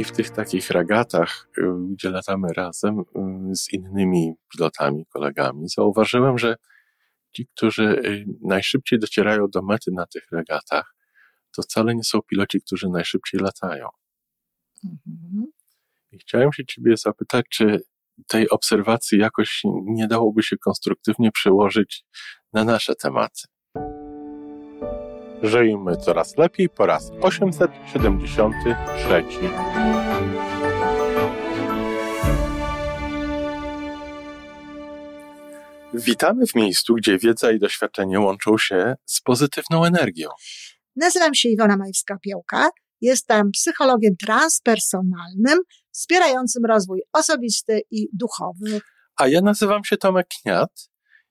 I w tych takich ragatach, y, gdzie latamy razem y, z innymi pilotami, kolegami, zauważyłem, że ci, którzy y, najszybciej docierają do mety na tych regatach, to wcale nie są piloci, którzy najszybciej latają. Mhm. I chciałem się Ciebie zapytać, czy tej obserwacji jakoś nie dałoby się konstruktywnie przełożyć na nasze tematy? Żyjmy coraz lepiej po raz 873. Witamy w miejscu, gdzie wiedza i doświadczenie łączą się z pozytywną energią. Nazywam się Iwona Majwska-Piołka. Jestem psychologiem transpersonalnym, wspierającym rozwój osobisty i duchowy. A ja nazywam się Tomek Kniat.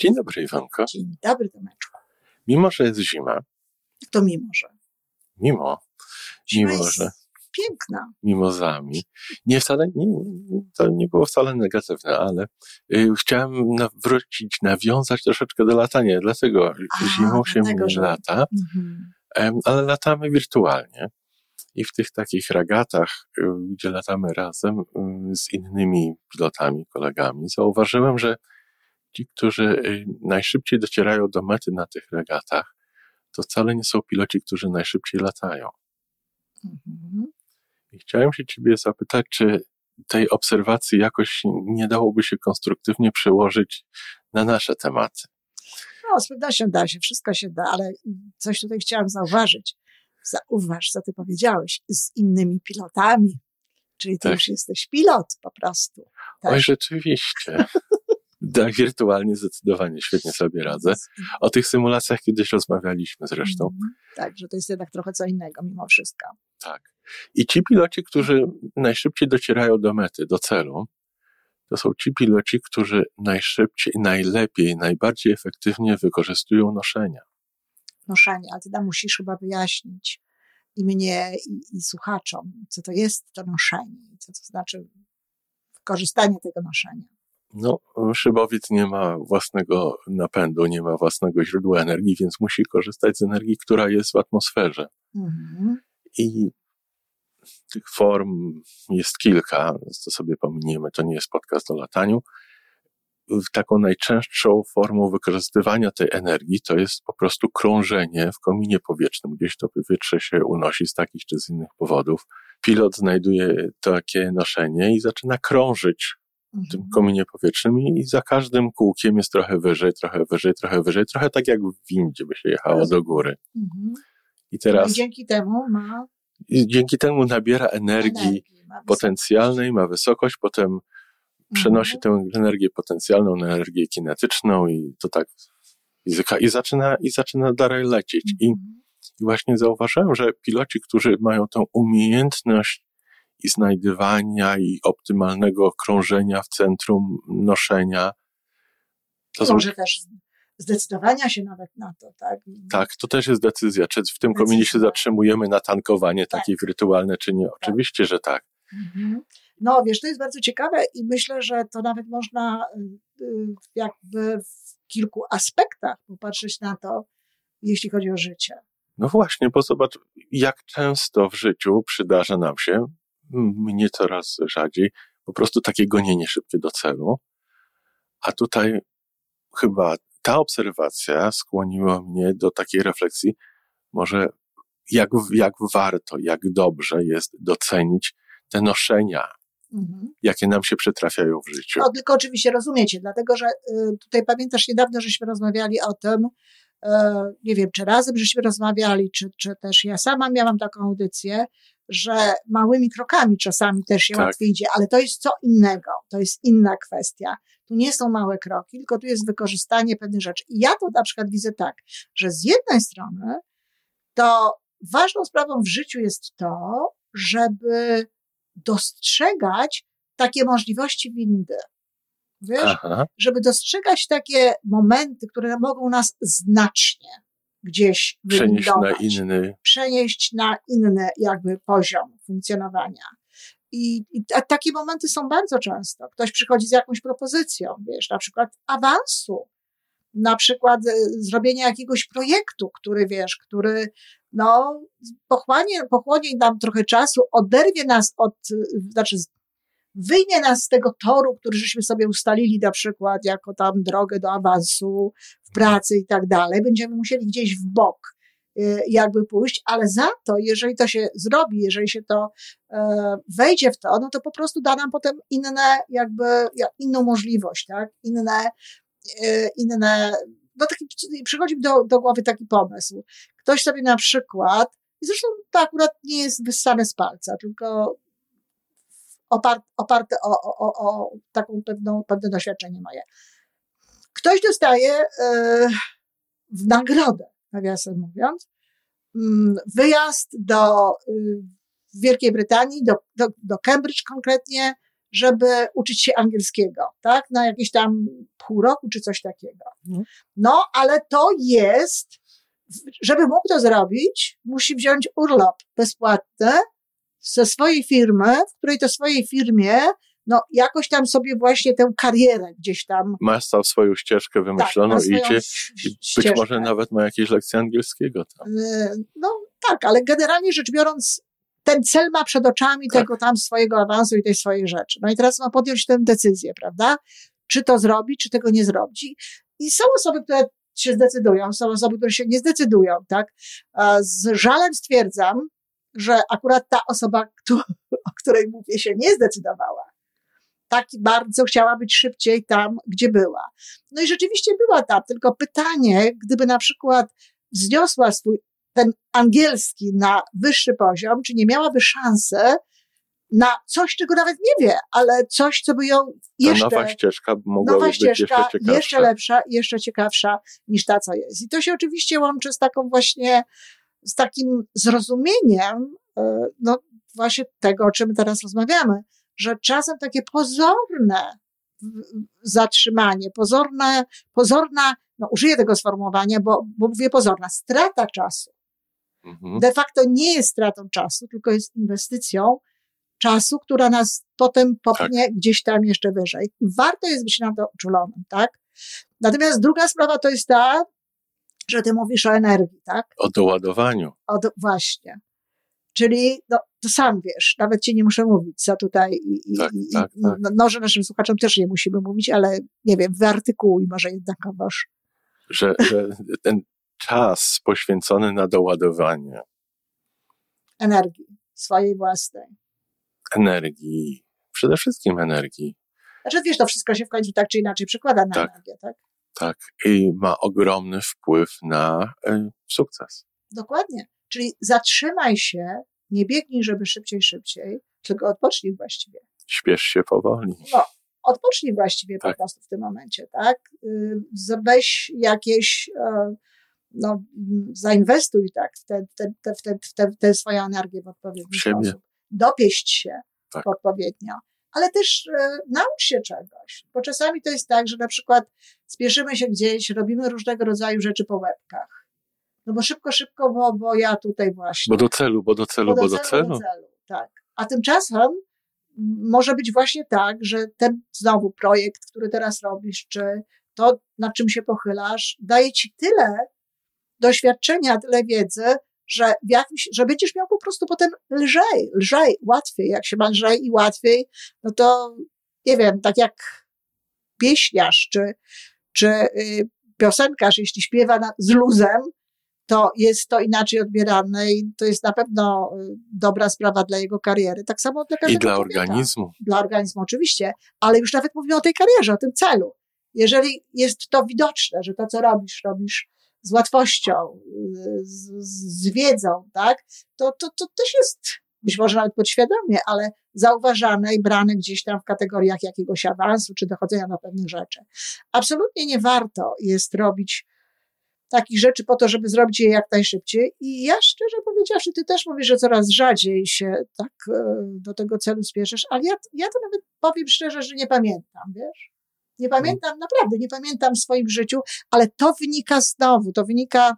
Dzień dobry, Iwanko. Dzień dobry, Tomeczku. Mimo, że jest zima. To mimo, że. Mimo. Zima mimo, że piękna. Mimozami. Nie wcale, nie, to nie było wcale negatywne, ale y, chciałem wrócić, nawiązać troszeczkę do latania, dlatego A, zimą się dlatego, że... lata, mhm. ale latamy wirtualnie. I w tych takich ragatach, y, gdzie latamy razem y, z innymi pilotami, kolegami, zauważyłem, że ci, którzy y, najszybciej docierają do mety na tych regatach, to wcale nie są piloci, którzy najszybciej latają. Mhm. I chciałem się ciebie zapytać, czy tej obserwacji jakoś nie dałoby się konstruktywnie przełożyć na nasze tematy? No, z pewnością da się, wszystko się da, ale coś tutaj chciałam zauważyć. Zauważ, co ty powiedziałeś, z innymi pilotami. Czyli ty tak. już jesteś pilot po prostu. Tak? Oj, rzeczywiście. Tak, wirtualnie zdecydowanie świetnie sobie radzę. O tych symulacjach kiedyś rozmawialiśmy zresztą. Mm, tak, że to jest jednak trochę co innego mimo wszystko. Tak. I ci piloci, którzy najszybciej docierają do mety, do celu, to są ci piloci, którzy najszybciej, najlepiej, najbardziej efektywnie wykorzystują noszenia. Noszenie, ale ty nam musisz chyba wyjaśnić i mnie, i, i słuchaczom, co to jest to noszenie, co to znaczy wykorzystanie tego noszenia. No, szybowiec nie ma własnego napędu, nie ma własnego źródła energii, więc musi korzystać z energii, która jest w atmosferze. Mhm. I tych form jest kilka, to sobie pominiemy, to nie jest podcast o lataniu. Taką najczęstszą formą wykorzystywania tej energii to jest po prostu krążenie w kominie powietrznym. Gdzieś to powietrze się unosi z takich czy z innych powodów. Pilot znajduje takie noszenie i zaczyna krążyć tym mhm. kominie powietrznym i za każdym kółkiem jest trochę wyżej, trochę wyżej, trochę wyżej, trochę tak jak w windzie by się jechało do góry. Mhm. I teraz... I dzięki temu ma... dzięki temu nabiera energii, energii ma potencjalnej, ma wysokość, potem przenosi mhm. tę energię potencjalną na energię kinetyczną i to tak i zaczyna, i zaczyna dalej lecieć. I, I właśnie zauważyłem, że piloci, którzy mają tą umiejętność i znajdywania i optymalnego krążenia w centrum noszenia. To Może są... też zdecydowania się nawet na to, tak? Tak, to też jest decyzja, czy w tym kominie się zatrzymujemy na tankowanie tak. takie wirtualne, czy nie. Tak. Oczywiście, tak. że tak. Mhm. No, wiesz, to jest bardzo ciekawe i myślę, że to nawet można y, y, jakby w kilku aspektach popatrzeć na to, jeśli chodzi o życie. No właśnie, bo zobacz, jak często w życiu przydarza nam się, mnie coraz rzadziej, po prostu takie gonienie szybkie do celu. A tutaj chyba ta obserwacja skłoniła mnie do takiej refleksji, może jak, jak warto, jak dobrze jest docenić te noszenia, mhm. jakie nam się przytrafiają w życiu. No, tylko oczywiście rozumiecie, dlatego że y, tutaj pamiętasz, niedawno żeśmy rozmawiali o tym, y, nie wiem, czy razem żeśmy rozmawiali, czy, czy też ja sama miałam taką audycję, że małymi krokami czasami też się tak. łatwiej idzie, ale to jest co innego, to jest inna kwestia. Tu nie są małe kroki, tylko tu jest wykorzystanie pewnych rzeczy. I ja to na przykład widzę tak, że z jednej strony to ważną sprawą w życiu jest to, żeby dostrzegać takie możliwości windy. Wiesz? Aha. Żeby dostrzegać takie momenty, które mogą nas znacznie gdzieś przenieść na inny. Przenieść na inny jakby poziom funkcjonowania. I, I takie momenty są bardzo często. Ktoś przychodzi z jakąś propozycją, wiesz, na przykład awansu, na przykład e, zrobienia jakiegoś projektu, który wiesz, który no, pochłanie, pochłonie nam trochę czasu, oderwie nas od, znaczy wyjmie nas z tego toru, który żeśmy sobie ustalili na przykład jako tam drogę do awansu pracy i tak dalej. Będziemy musieli gdzieś w bok y, jakby pójść, ale za to, jeżeli to się zrobi, jeżeli się to e, wejdzie w to, no to po prostu da nam potem inne, jakby, inną możliwość, tak? Inne, e, inne, no taki, przychodzi mi do, do głowy taki pomysł. Ktoś sobie na przykład, i zresztą to akurat nie jest wyssane z palca, tylko oparte, oparte o, o, o taką pewną, pewne doświadczenie moje. Ktoś dostaje e, w nagrodę, nawiasem mówiąc, mm, wyjazd do y, Wielkiej Brytanii, do, do, do Cambridge konkretnie, żeby uczyć się angielskiego, tak? Na jakieś tam pół roku czy coś takiego. Mhm. No, ale to jest, żeby mógł to zrobić, musi wziąć urlop bezpłatny ze swojej firmy, w której to swojej firmie no jakoś tam sobie właśnie tę karierę gdzieś tam. Ma stał swoją ścieżkę wymyśloną tak, idzie i być może nawet ma jakieś lekcje angielskiego tam. Y, no tak, ale generalnie rzecz biorąc, ten cel ma przed oczami tak. tego tam swojego awansu i tej swojej rzeczy. No i teraz ma podjąć tę decyzję, prawda? Czy to zrobi, czy tego nie zrobi. I są osoby, które się zdecydują, są osoby, które się nie zdecydują, tak? Z żalem stwierdzam, że akurat ta osoba, o której mówię, się nie zdecydowała. Tak bardzo chciała być szybciej tam, gdzie była. No i rzeczywiście była tam, tylko pytanie, gdyby na przykład wzniosła swój ten angielski na wyższy poziom, czy nie miałaby szansy na coś, czego nawet nie wie, ale coś, co by ją jeszcze... Ta nowa ścieżka mogła nowa być ścieżka, jeszcze ciekawsza. Jeszcze lepsza, jeszcze ciekawsza niż ta, co jest. I to się oczywiście łączy z taką właśnie z takim zrozumieniem, e, no właśnie tego, o czym teraz rozmawiamy, że czasem takie pozorne zatrzymanie, pozorne, pozorna, no użyję tego sformułowania, bo, bo mówię pozorna, strata czasu. Mhm. De facto nie jest stratą czasu, tylko jest inwestycją czasu, która nas potem popchnie tak. gdzieś tam jeszcze wyżej. I warto jest być na to uczulonym, tak? Natomiast druga sprawa to jest ta, że ty mówisz o energii, tak? O doładowaniu. O do, właśnie. Czyli, no, to sam wiesz, nawet ci nie muszę mówić, co tutaj, i, tak, i, tak, tak. No, no, że naszym słuchaczom też nie musimy mówić, ale nie wiem, wyartykułuj może jednakowoż. Że, że ten czas poświęcony na doładowanie energii swojej własnej. Energii, przede wszystkim energii. Znaczy wiesz, to wszystko się w końcu tak czy inaczej przekłada na tak. energię, tak? Tak, i ma ogromny wpływ na y, sukces. Dokładnie. Czyli zatrzymaj się, nie biegnij, żeby szybciej, szybciej, tylko odpocznij właściwie. Śpiesz się powoli. No, odpocznij właściwie tak. po prostu w tym momencie, tak? Y, weź jakieś, e, no, zainwestuj tak w tę te, te, te, te, te, swoją energię w odpowiedni w sposób. Dopieść się tak. odpowiednio ale też e, naucz się czegoś. Bo czasami to jest tak, że na przykład spieszymy się gdzieś, robimy różnego rodzaju rzeczy po łebkach. No bo szybko, szybko, bo, bo ja tutaj właśnie. Bo do celu, bo do celu, bo do, bo do celu. Do celu. Tak. A tymczasem może być właśnie tak, że ten znowu projekt, który teraz robisz, czy to, nad czym się pochylasz, daje ci tyle doświadczenia, tyle wiedzy, że, w jakimś, że będziesz miał po prostu potem lżej, lżej, łatwiej. Jak się ma lżej i łatwiej, no to nie wiem, tak jak pieśniarz czy, czy y, piosenkarz, jeśli śpiewa na, z luzem, to jest to inaczej odbierane i to jest na pewno y, dobra sprawa dla jego kariery. Tak samo dla każdego I dla człowieka. organizmu. Dla organizmu oczywiście, ale już nawet mówimy o tej karierze, o tym celu. Jeżeli jest to widoczne, że to, co robisz, robisz z łatwością, z, z wiedzą, tak, to, to, to też jest być może nawet podświadomie, ale zauważane i brane gdzieś tam w kategoriach jakiegoś awansu czy dochodzenia do pewnych rzeczy. Absolutnie nie warto jest robić takich rzeczy po to, żeby zrobić je jak najszybciej. I ja szczerze powiedziawszy, ty też mówisz, że coraz rzadziej się tak e, do tego celu spieszysz, ale ja, ja to nawet powiem szczerze, że nie pamiętam, wiesz? Nie pamiętam, naprawdę nie pamiętam w swoim życiu, ale to wynika znowu, to wynika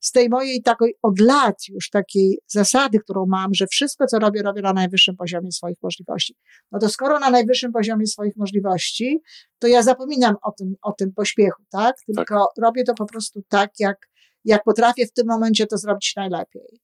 z tej mojej takiej od lat już takiej zasady, którą mam, że wszystko, co robię, robię na najwyższym poziomie swoich możliwości. No to skoro na najwyższym poziomie swoich możliwości, to ja zapominam o tym, o tym pośpiechu, tak? Tylko tak. robię to po prostu tak, jak, jak potrafię w tym momencie to zrobić najlepiej.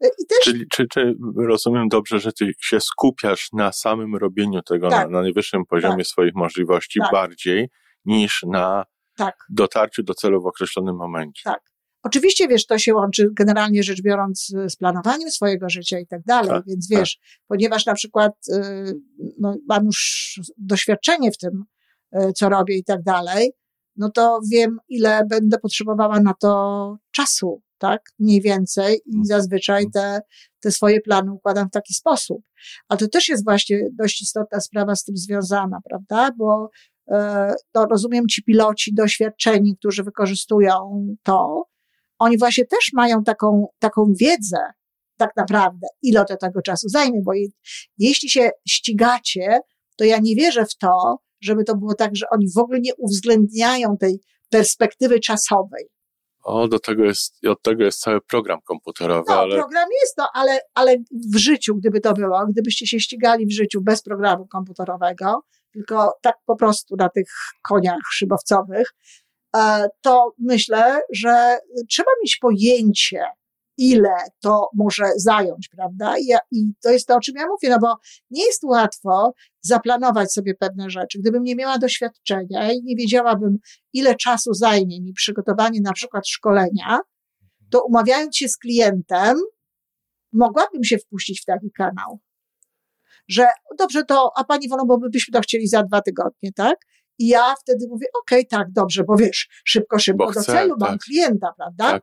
Też... Czyli czy, czy rozumiem dobrze, że ty się skupiasz na samym robieniu tego tak. na, na, najwyższym poziomie tak. swoich możliwości tak. bardziej niż na tak. dotarciu do celu w określonym momencie. Tak. Oczywiście, wiesz, to się łączy generalnie rzecz biorąc z planowaniem swojego życia i tak dalej, tak, więc wiesz, tak. ponieważ na przykład y, no, mam już doświadczenie w tym, y, co robię i tak dalej, no to wiem, ile będę potrzebowała na to czasu, tak? Mniej więcej i mhm. zazwyczaj mhm. te, te swoje plany układam w taki sposób. A to też jest właśnie dość istotna sprawa z tym związana, prawda? Bo e, to rozumiem ci piloci doświadczeni, którzy wykorzystują to, oni właśnie też mają taką, taką wiedzę, tak naprawdę, ile to tego czasu zajmie, bo je, jeśli się ścigacie, to ja nie wierzę w to, żeby to było tak, że oni w ogóle nie uwzględniają tej perspektywy czasowej. O, do tego jest, od tego jest cały program komputerowy. No, ale... program jest to, ale, ale w życiu, gdyby to było, gdybyście się ścigali w życiu bez programu komputerowego, tylko tak po prostu na tych koniach szybowcowych, to myślę, że trzeba mieć pojęcie, ile to może zająć, prawda? I, I, to jest to, o czym ja mówię, no bo nie jest łatwo zaplanować sobie pewne rzeczy. Gdybym nie miała doświadczenia i nie wiedziałabym, ile czasu zajmie mi przygotowanie na przykład szkolenia, to umawiając się z klientem, mogłabym się wpuścić w taki kanał. Że dobrze, to, a pani wolą, bo byśmy to chcieli za dwa tygodnie, tak? I ja wtedy mówię, okej, okay, tak, dobrze, bo wiesz, szybko, szybko bo do chcę, celu, tak. mam klienta, prawda? Tak.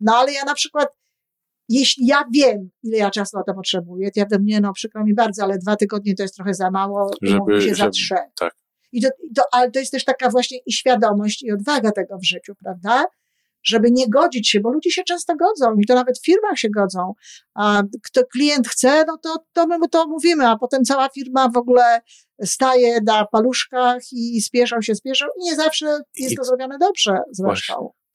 No ale ja na przykład jeśli ja wiem, ile ja czasu na to potrzebuję, to ja wiem, nie no, przykro mi bardzo, ale dwa tygodnie to jest trochę za mało, żeby, się za trzy. Tak. I to, to, ale to jest też taka właśnie i świadomość, i odwaga tego w życiu, prawda? Żeby nie godzić się, bo ludzie się często godzą i to nawet w firmach się godzą. A kto klient chce, no to, to my mu to mówimy, a potem cała firma w ogóle staje na paluszkach i spieszą się, spieszą i nie zawsze jest to zrobione dobrze zresztą. Właśnie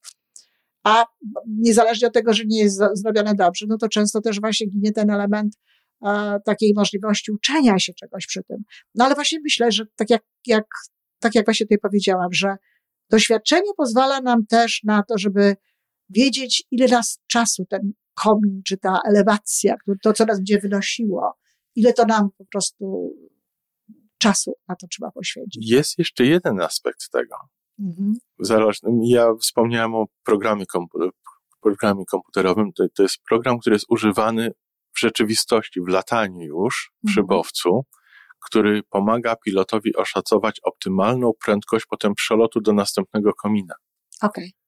a niezależnie od tego, że nie jest zrobione dobrze, no to często też właśnie ginie ten element a, takiej możliwości uczenia się czegoś przy tym. No ale właśnie myślę, że tak jak, jak, tak jak właśnie tutaj powiedziałam, że doświadczenie pozwala nam też na to, żeby wiedzieć, ile nas czasu ten komin, czy ta elewacja, to, co nas będzie wynosiło, ile to nam po prostu czasu na to trzeba poświęcić. Jest jeszcze jeden aspekt tego. Mhm. Ja wspomniałem o programie, programie komputerowym. To, to, jest program, który jest używany w rzeczywistości, w lataniu już, w mhm. szybowcu, który pomaga pilotowi oszacować optymalną prędkość potem przelotu do następnego komina. Okej. Okay.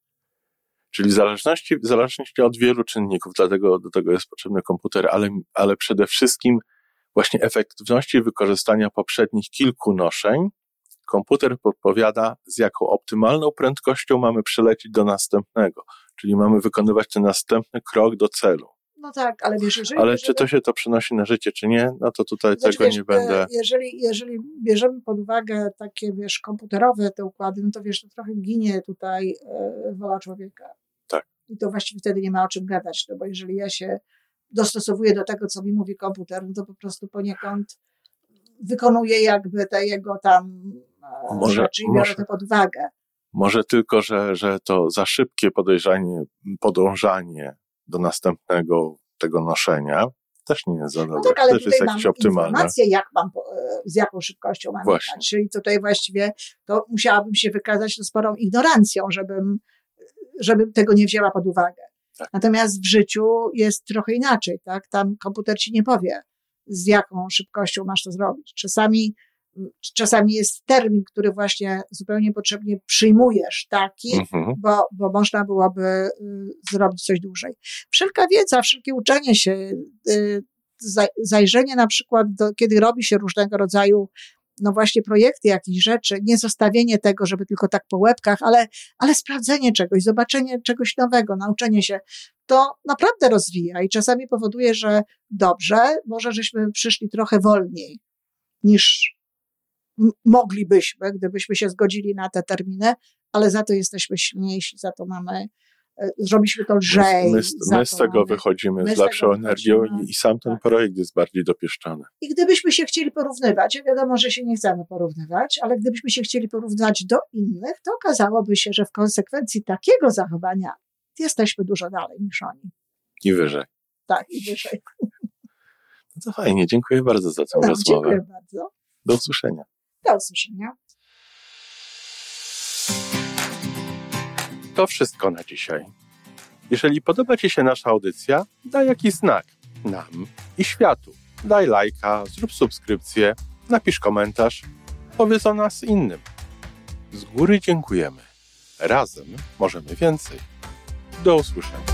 Czyli w zależności, zależności od wielu czynników, dlatego do tego jest potrzebny komputer, ale, ale przede wszystkim właśnie efektywności wykorzystania poprzednich kilku noszeń komputer podpowiada, z jaką optymalną prędkością mamy przelecieć do następnego, czyli mamy wykonywać ten następny krok do celu. No tak, ale wiesz, jeżeli... Ale jeżeli, czy to się to przenosi na życie, czy nie, no to tutaj znaczy, tego wiesz, nie będę... E, jeżeli, jeżeli bierzemy pod uwagę takie, wiesz, komputerowe te układy, no to wiesz, to trochę ginie tutaj e, wola człowieka. Tak. I to właściwie wtedy nie ma o czym gadać, no bo jeżeli ja się dostosowuję do tego, co mi mówi komputer, no to po prostu poniekąd wykonuję jakby te jego tam może, rzeczy i biorę może, to pod uwagę. Może tylko, że, że to za szybkie podejrzanie, podążanie do następnego tego noszenia też nie jest za dobre. No tak, ale też jest jakieś optymalne. informację, jak mam, z jaką szybkością mam Właśnie. jechać. Czyli tutaj właściwie to musiałabym się wykazać sporą ignorancją, żebym, żebym tego nie wzięła pod uwagę. Tak. Natomiast w życiu jest trochę inaczej, tak? Tam komputer ci nie powie, z jaką szybkością masz to zrobić. Czasami czasami jest termin, który właśnie zupełnie potrzebnie przyjmujesz taki, mhm. bo, bo można byłoby y, zrobić coś dłużej. Wszelka wiedza, wszelkie uczenie się, y, zajrzenie na przykład, do, kiedy robi się różnego rodzaju no właśnie projekty jakichś rzeczy, nie zostawienie tego, żeby tylko tak po łebkach, ale, ale sprawdzenie czegoś, zobaczenie czegoś nowego, nauczenie się, to naprawdę rozwija i czasami powoduje, że dobrze, może żeśmy przyszli trochę wolniej niż moglibyśmy, gdybyśmy się zgodzili na te terminy, ale za to jesteśmy silniejsi, za to mamy E, zrobiliśmy to lżej. My, my, my z tego mamy, wychodzimy z lepszą energią i, i, sam ten tak. projekt jest bardziej dopieszczony. I gdybyśmy się chcieli porównywać, wiadomo, że się nie chcemy porównywać, ale gdybyśmy się chcieli porównywać do innych, to okazałoby się, że w konsekwencji takiego zachowania jesteśmy dużo dalej niż oni. I wyżej. Tak, i wyżej. No to fajnie, dziękuję bardzo za tę no, rozmowę. Dziękuję bardzo. Do usłyszenia. Do usłyszenia. To wszystko na dzisiaj. Jeżeli podoba Ci się nasza audycja, daj jakiś znak nam i światu. Daj lajka, zrób subskrypcję, napisz komentarz, powiedz o nas innym. Z góry dziękujemy. Razem możemy więcej. Do usłyszenia.